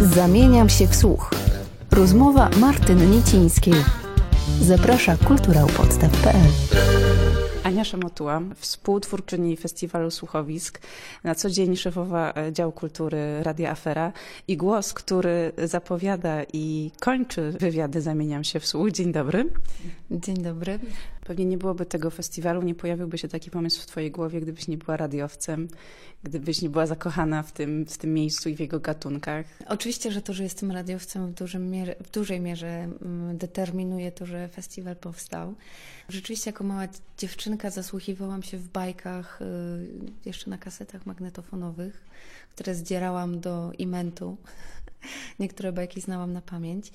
Zamieniam się w słuch. Rozmowa Martyny Niecińskiej. Zaprasza kulturałpodstaw.pl Ania Szamotuła, współtwórczyni Festiwalu Słuchowisk, na co dzień szefowa e, działu kultury Radia Afera i głos, który zapowiada i kończy wywiady Zamieniam się w słuch. Dzień dobry. Dzień dobry. Pewnie nie byłoby tego festiwalu, nie pojawiłby się taki pomysł w twojej głowie, gdybyś nie była radiowcem, gdybyś nie była zakochana w tym, w tym miejscu i w jego gatunkach. Oczywiście, że to, że jestem radiowcem w, mierze, w dużej mierze mm, determinuje to, że festiwal powstał. Rzeczywiście jako mała dziewczynka zasłuchiwałam się w bajkach, y, jeszcze na kasetach magnetofonowych, które zdzierałam do imentu. Niektóre bajki znałam na pamięć,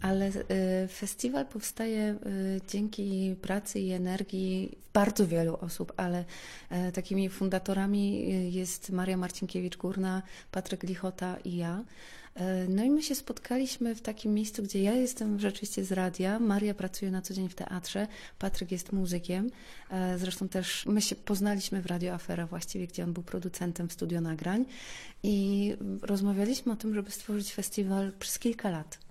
ale y, festiwal powstaje y, dzięki pracy i energii bardzo wielu osób, ale takimi fundatorami jest Maria Marcinkiewicz-Górna, Patryk Lichota i ja. E, no i my się spotkaliśmy w takim miejscu, gdzie ja jestem rzeczywiście z radia, Maria pracuje na co dzień w teatrze, Patryk jest muzykiem. E, zresztą też my się poznaliśmy w Radio Afera właściwie, gdzie on był producentem w studio nagrań i rozmawialiśmy o tym, żeby stworzyć festiwal przez kilka lat.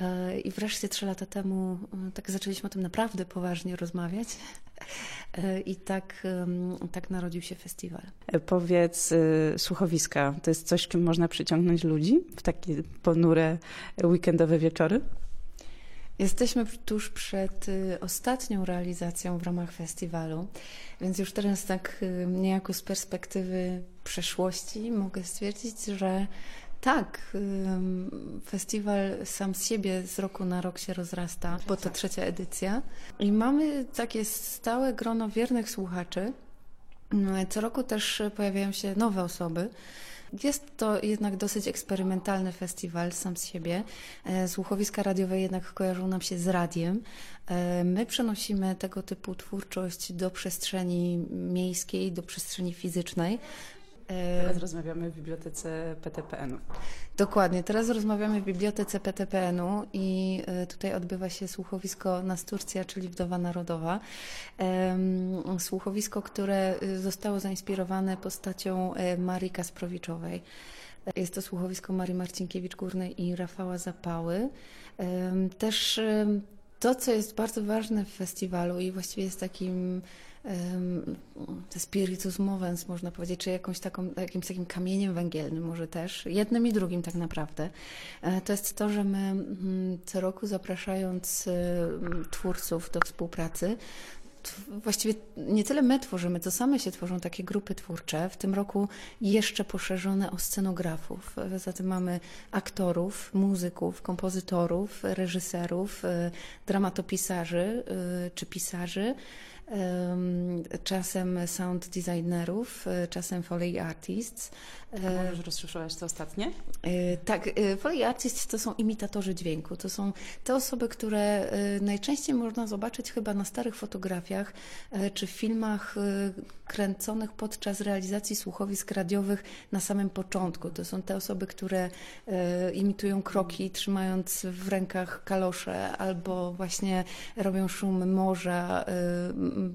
E, I wreszcie trzy lata temu tak zaczęliśmy o tym naprawdę poważnie rozmawiać. E, I tak, tak narodził się festiwal. E, powiedz, słuchowiska to jest coś, czym można przyciągnąć ludzi w takie ponure weekendowe wieczory? Jesteśmy tuż przed y, ostatnią realizacją w ramach festiwalu, więc już teraz tak y, niejako z perspektywy przeszłości mogę stwierdzić, że tak, festiwal sam z siebie z roku na rok się rozrasta, bo to trzecia edycja. I mamy takie stałe grono wiernych słuchaczy. Mm, co roku też pojawiają się nowe osoby. Jest to jednak dosyć eksperymentalny festiwal sam z siebie. E, słuchowiska radiowe jednak kojarzą nam się z radiem. E, my przenosimy tego typu twórczość do przestrzeni miejskiej, do przestrzeni fizycznej. Teraz rozmawiamy w bibliotece PTPN-u. Dokładnie, teraz rozmawiamy w bibliotece PTPN-u i e, tutaj odbywa się słuchowisko Nasturcja, czyli Wdowa Narodowa. Słuchowisko, które e, zostało zainspirowane postacią e, Marii Kasprowiczowej. Jest to słuchowisko Marii Marcinkiewicz-Górnej i Rafała Zapały. Też to, co jest bardzo ważne w festiwalu i właściwie jest takim spiritus movens, można powiedzieć, czy jakąś taką, jakimś takim kamieniem węgielnym może też, jednym i drugim tak naprawdę, e, to jest to, że my mm, co roku zapraszając twórców do współpracy, właściwie nie tyle my tworzymy, to same się tworzą takie grupy twórcze. W tym roku jeszcze poszerzone o scenografów. Zatem mamy aktorów, muzyków, kompozytorów, reżyserów, e, dramatopisarzy e, czy pisarzy czasem sound designerów, e, czasem foley artists. A możesz rozszyfrować to ostatnie? E, tak, e, foley artists to są imitatorzy dźwięku. To są te osoby, które najczęściej można zobaczyć chyba na starych fotografiach czy filmach kręconych podczas realizacji słuchowisk radiowych na samym początku. To są te osoby, które imitują kroki, trzymając w rękach kalosze albo właśnie robią szum morza,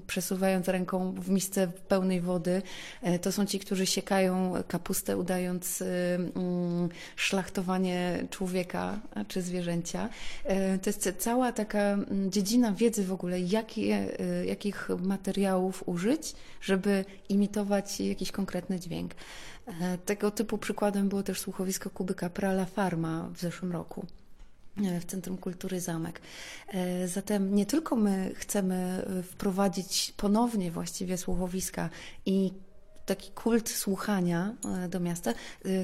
przesuwając ręką w misce pełnej wody. E, to są ci, którzy siekają kapustę, udając e, mm, szlachtowanie człowieka czy zwierzęcia. E, to jest cała taka mm, dziedzina wiedzy w ogóle, jakie, jakich materiałów użyć, żeby imitować jakiś konkretny dźwięk. Tego typu przykładem było też słuchowisko Kuby Kaprala Farma w zeszłym roku w Centrum Kultury Zamek. E, zatem nie tylko my chcemy e, wprowadzić ponownie właściwie słuchowiska i taki kult słuchania e, do miasta,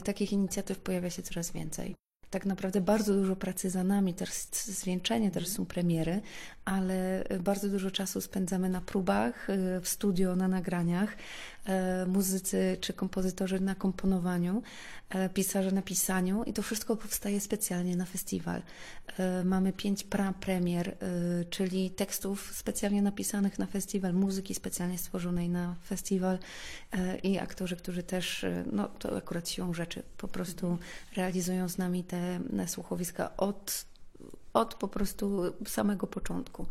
takich inicjatyw pojawia się coraz więcej. Tak naprawdę bardzo dużo pracy za nami, teraz zwieńczenie, też są premiery, ale bardzo dużo czasu spędzamy na próbach, w studio, na nagraniach, muzycy czy kompozytorzy na komponowaniu, e, pisarze na pisaniu i to wszystko powstaje specjalnie na festiwal. E, mamy pięć pra-premier, czyli tekstów specjalnie napisanych na festiwal, muzyki specjalnie stworzonej na festiwal i aktorzy, którzy też, no to akurat siłą rzeczy, po prostu realizują z nami te słuchowiska od, od po prostu samego początku.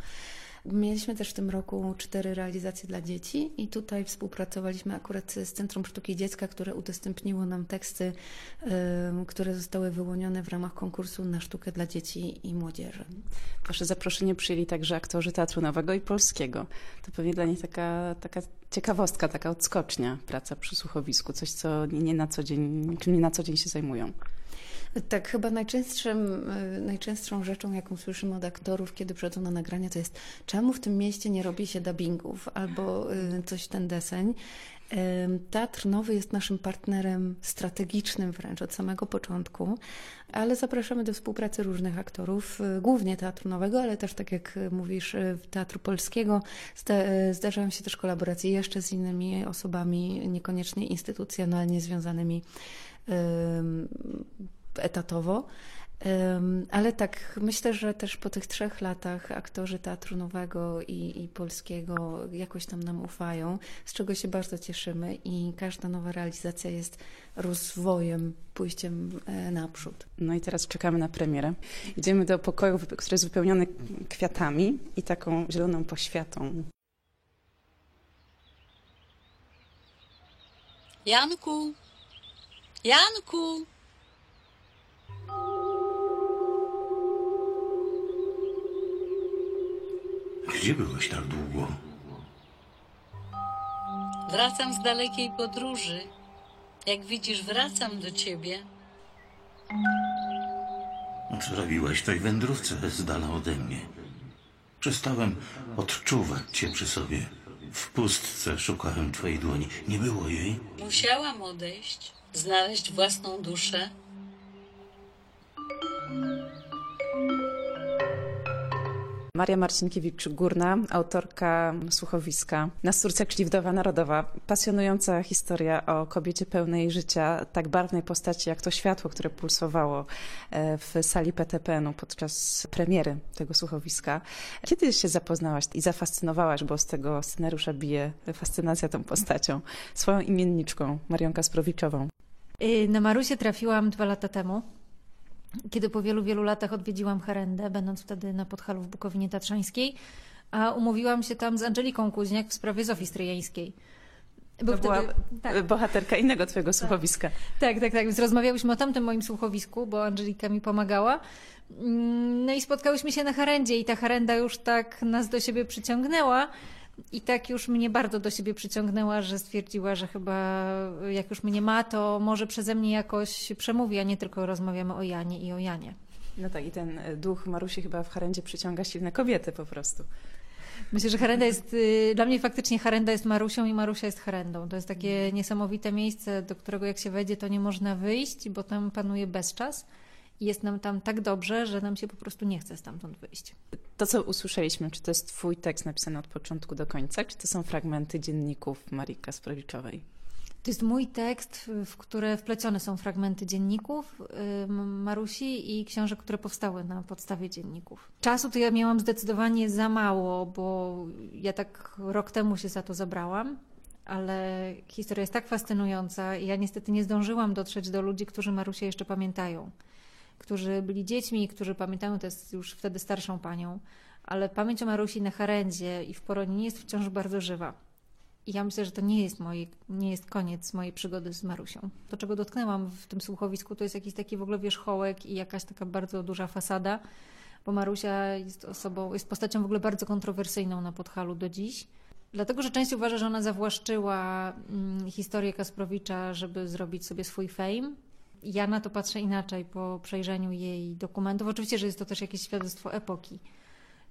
Mieliśmy też w tym roku cztery realizacje dla dzieci i tutaj współpracowaliśmy akurat z Centrum Sztuki Dziecka, które udostępniło nam teksty, które zostały wyłonione w ramach konkursu na sztukę dla dzieci i młodzieży. Wasze zaproszenie przyjęli także aktorzy Teatru Nowego i Polskiego. To pewnie dla nich taka, taka ciekawostka, taka odskocznia, praca przy słuchowisku, coś, co nie na co dzień, czym nie na co dzień się zajmują. Tak, chyba najczęstszym, y, najczęstszą rzeczą, jaką słyszymy od aktorów, kiedy przychodzą na nagrania, to jest czemu w tym mieście nie robi się dubbingów albo y, coś ten deseń. Teatr Nowy jest naszym partnerem strategicznym wręcz od samego początku, ale zapraszamy do współpracy różnych aktorów, y, głównie Teatru Nowego, ale też, tak jak mówisz, Teatru Polskiego. Zdarzają się też kolaboracje jeszcze z innymi osobami, niekoniecznie instytucjonalnie związanymi etatowo. Ale tak, myślę, że też po tych trzech latach aktorzy Teatru Nowego i, i, Polskiego jakoś tam nam ufają, z czego się bardzo cieszymy i każda nowa realizacja jest rozwojem, pójściem e, naprzód. No i teraz czekamy na premierę. Idziemy do pokoju, który jest wypełniony kwiatami i taką zieloną poświatą. Janku! Janku! Gdzie byłeś tak długo? Wracam z dalekiej podróży. Jak widzisz, wracam do ciebie. W tej wędrówce z dala ode mnie? Przestałem odczuwać cię przy sobie. W pustce szukałem twojej dłoni. Nie było jej? Musiałam odejść, znaleźć własną duszę. Maria Marcinkiewicz-Górna, autorka słuchowiska Nasturcja czyli Wdowa Narodowa. Pasjonująca historia o kobiecie pełnej życia, tak barwnej postaci jak to światło, które pulsowało e, w sali PTPN-u podczas premiery tego słuchowiska. Kiedy się zapoznałaś i zafascynowałaś, bo z tego scenariusza bije fascynacja tą postacią, swoją imienniczką, Marią Kasprowiczową? Y, na Marusię trafiłam dwa lata temu kiedy po wielu, wielu latach odwiedziłam Herendę, będąc wtedy na Podhalu w Bukowinie Tatrzańskiej, a umówiłam się tam z Angeliką Kuźniak w sprawie Zofii Stryjeńskiej. Był to była tak. bohaterka innego twojego tak. słuchowiska. Tak, tak, tak. Rozmawiałyśmy o tamtym moim słuchowisku, bo Angelika mi pomagała. Mm, no i spotkałyśmy się na Herendzie i ta Herenda już tak nas do siebie przyciągnęła, i tak już mnie bardzo do siebie przyciągnęła, że stwierdziła, że chyba jak już mnie ma, to może przeze mnie jakoś przemówi, a nie tylko rozmawiamy o Janie i o Janie. No tak, i ten duch Marusi chyba w Harendzie przyciąga silne kobiety po prostu. Myślę, że Harenda jest, y, dla mnie faktycznie Harenda jest Marusią i Marusia jest Harendą. To jest takie niesamowite miejsce, do którego jak się wejdzie, to nie można wyjść, bo tam panuje bezczas jest nam tam tak dobrze, że nam się po prostu nie chce stamtąd wyjść. To, co usłyszeliśmy, czy to jest Twój tekst napisany od początku do końca, czy to są fragmenty dzienników Marii Kasprowiczowej? To jest mój tekst, w który wplecione są fragmenty dzienników Marusi i książek, które powstały na podstawie dzienników. Czasu to ja miałam zdecydowanie za mało, bo ja tak rok temu się za to zabrałam, ale historia jest tak fascynująca i ja niestety nie zdążyłam dotrzeć do ludzi, którzy Marusię jeszcze pamiętają którzy byli dziećmi, którzy pamiętają, to jest już wtedy starszą panią, ale pamięć o Marusi na Harendzie i w Poroninie jest wciąż bardzo żywa. I ja myślę, że to nie jest, moje, nie jest koniec mojej przygody z Marusią. To, czego dotknęłam w tym słuchowisku, to jest jakiś taki w ogóle wierzchołek i jakaś taka bardzo duża fasada, bo Marusia jest osobą, jest postacią w ogóle bardzo kontrowersyjną na Podhalu do dziś. Dlatego, że część uważa, że ona zawłaszczyła mm, historię Kasprowicza, żeby zrobić sobie swój fame, ja na to patrzę inaczej po przejrzeniu jej dokumentów. Oczywiście, że jest to też jakieś świadectwo epoki.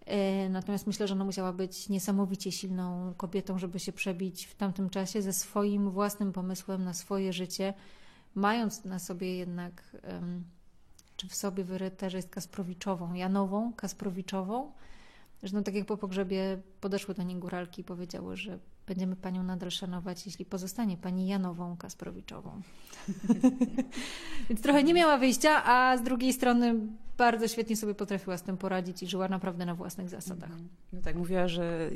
E, natomiast myślę, że ona musiała być niesamowicie silną kobietą, żeby się przebić w tamtym czasie ze swoim własnym pomysłem na swoje życie, mając na sobie jednak, czy w sobie wyryte, że jest Kasprowiczową, Janową Kasprowiczową, że no tak jak po pogrzebie podeszły do niej góralki i powiedziały, że będziemy panią nadal szanować, jeśli pozostanie pani Janową Kasprowiczową. Więc trochę nie miała wyjścia, a z drugiej strony bardzo świetnie sobie potrafiła z tym poradzić i żyła naprawdę na własnych zasadach. Mhm. No tak, mówiła, że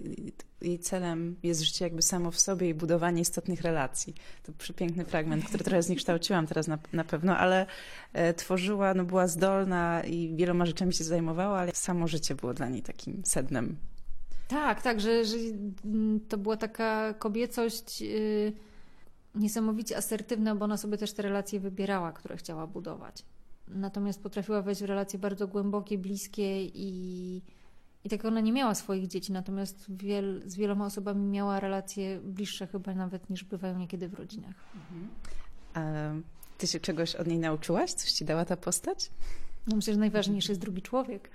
jej celem jest życie jakby samo w sobie i budowanie istotnych relacji. To przepiękny fragment, który trochę zniekształciłam teraz na, na pewno, ale e, tworzyła, no była zdolna i wieloma rzeczami się zajmowała, ale samo życie było dla niej takim sednem Tak, tak, że, że mm, to była taka kobiecość yy, niesamowicie asertywna, bo ona sobie też te relacje wybierała, które chciała budować. Natomiast potrafiła wejść w relacje bardzo głębokie, bliskie i, i tak ona nie miała swoich dzieci, natomiast wiel, z wieloma osobami miała relacje bliższe chyba nawet niż bywają niekiedy w rodzinach. A ty się czegoś od niej nauczyłaś? Coś ci dała ta postać? No myślę, że najważniejszy jest drugi człowiek.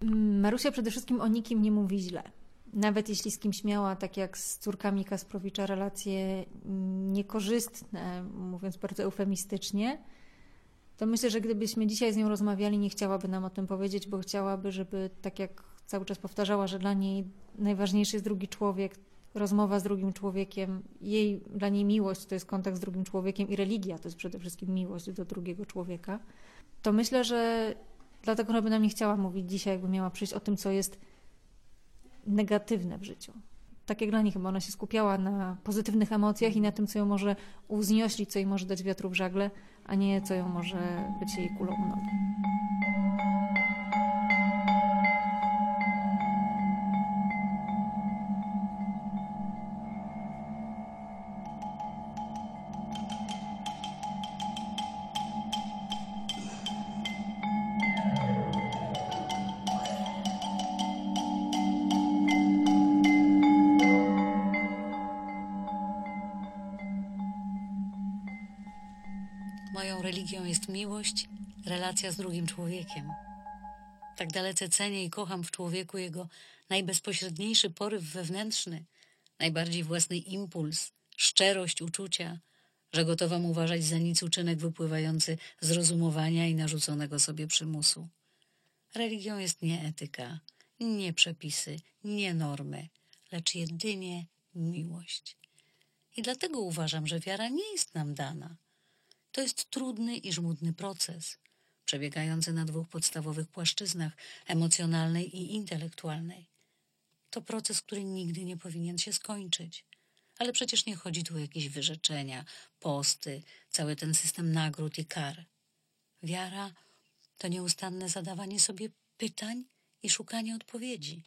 Mm, Marusia przede wszystkim o nikim nie mówi źle. Nawet jeśli z kimś miała, tak jak z córkami Kasprowicza, relacje niekorzystne, mówiąc bardzo eufemistycznie, to myślę, że gdybyśmy dzisiaj z nią rozmawiali, nie chciałaby nam o tym powiedzieć, bo chciałaby, żeby tak jak cały czas powtarzała, że dla niej najważniejszy jest drugi człowiek, rozmowa z drugim człowiekiem, jej, dla niej miłość to jest kontakt z drugim człowiekiem i religia to jest przede wszystkim miłość do drugiego człowieka, to myślę, że dlatego ona by nam nie chciała mówić dzisiaj, jakby miała przyjść o tym, co jest negatywne w życiu. Tak jak dla niej chyba ona się skupiała na pozytywnych emocjach i na tym, co ją może uznioślić, co jej może dać wiatru w żagle, a nie co ją może być jej kulą u nogi. Moją religią jest miłość, relacja z drugim człowiekiem. Tak dalece cenię i kocham w człowieku jego najbezpośredniejszy poryw wewnętrzny, najbardziej własny impuls, szczerość uczucia, że gotowam uważać za nic uczynek wypływający z rozumowania i narzuconego sobie przymusu. Religią jest nie etyka, nie przepisy, nie normy, lecz jedynie miłość. I dlatego uważam, że wiara nie jest nam dana. To jest trudny i żmudny proces, przebiegający na dwóch podstawowych płaszczyznach emocjonalnej i intelektualnej. To proces, który nigdy nie powinien się skończyć. Ale przecież nie chodzi tu o jakieś wyrzeczenia, posty, cały ten system nagród i kar. Wiara to nieustanne zadawanie sobie pytań i szukanie odpowiedzi.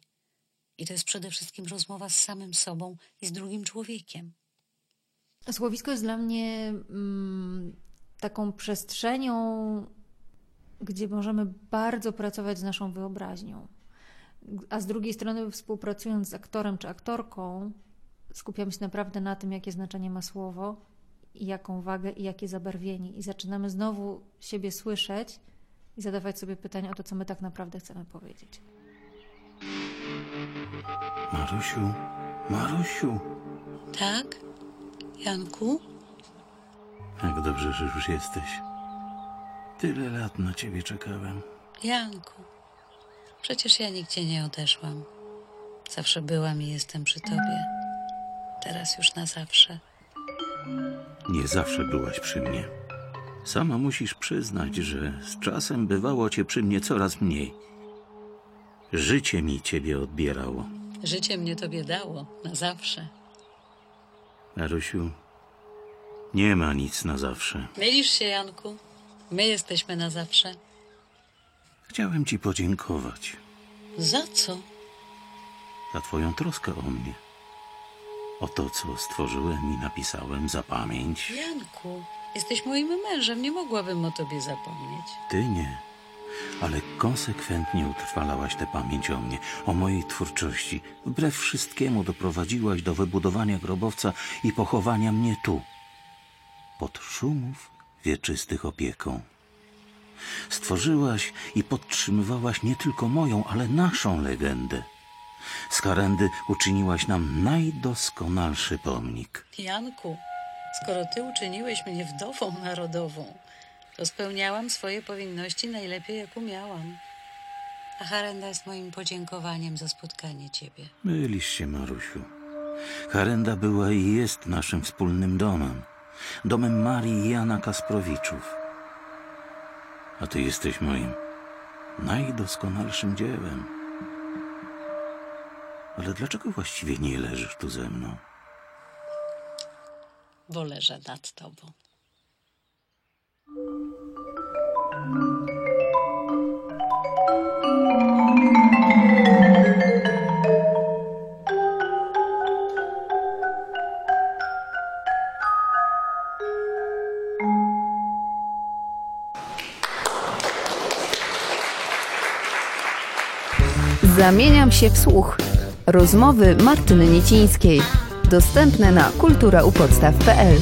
I to jest przede wszystkim rozmowa z samym sobą i z drugim człowiekiem. Słowisko jest dla mnie mm, taką przestrzenią, gdzie możemy bardzo pracować z naszą wyobraźnią. A z drugiej strony, współpracując z aktorem czy aktorką, skupiamy się naprawdę na tym, jakie znaczenie ma słowo i jaką wagę i jakie zabarwienie. I zaczynamy znowu siebie słyszeć i zadawać sobie pytania o to, co my tak naprawdę chcemy powiedzieć. Marusiu, Marusiu, Tak? Janku? Jak dobrze, że już jesteś. Tyle lat na ciebie czekałem. Janku, przecież ja nigdzie nie odeszłam. Zawsze byłam i jestem przy tobie. Teraz już na zawsze. Nie zawsze byłaś przy mnie. Sama musisz przyznać, że z czasem bywało cię przy mnie coraz mniej. Życie mi ciebie odbierało. Życie mnie tobie dało na zawsze. Marusiu, nie ma nic na zawsze. Mylisz się, Janku. My jesteśmy na zawsze. Chciałem ci podziękować Za co? za twoją troskę o mnie. O to, co stworzyłem i napisałem za pamięć. Janku, jesteś moim mężem, nie mogłabym o tobie zapomnieć. Ty nie, ale konsekwentnie utrwalałaś tę pamięć o mnie, o mojej twórczości. Wbrew wszystkiemu doprowadziłaś do wybudowania grobowca i pochowania mnie tu, pod szumów wieczystych opieką. Stworzyłaś i podtrzymywałaś nie tylko moją, ale naszą legendę. Z Karendy uczyniłaś nam najdoskonalszy pomnik. Janku, skoro ty uczyniłeś mnie wdową narodową, to spełniałam swoje powinności najlepiej, jak umiałam. A Harenda jest moim podziękowaniem za spotkanie ciebie. Mylisz się, Marusiu. Harenda była i jest naszym wspólnym domem. Domem Marii i Jana Kasprowiczów. A ty jesteś moim najdoskonalszym dziełem. Ale dlaczego właściwie nie leżysz tu ze mną? Bo leżę nad tobą. Zamieniam się w słuch. Rozmowy Martyny Niecińskiej. Dostępne na kulturaupodstaw.pl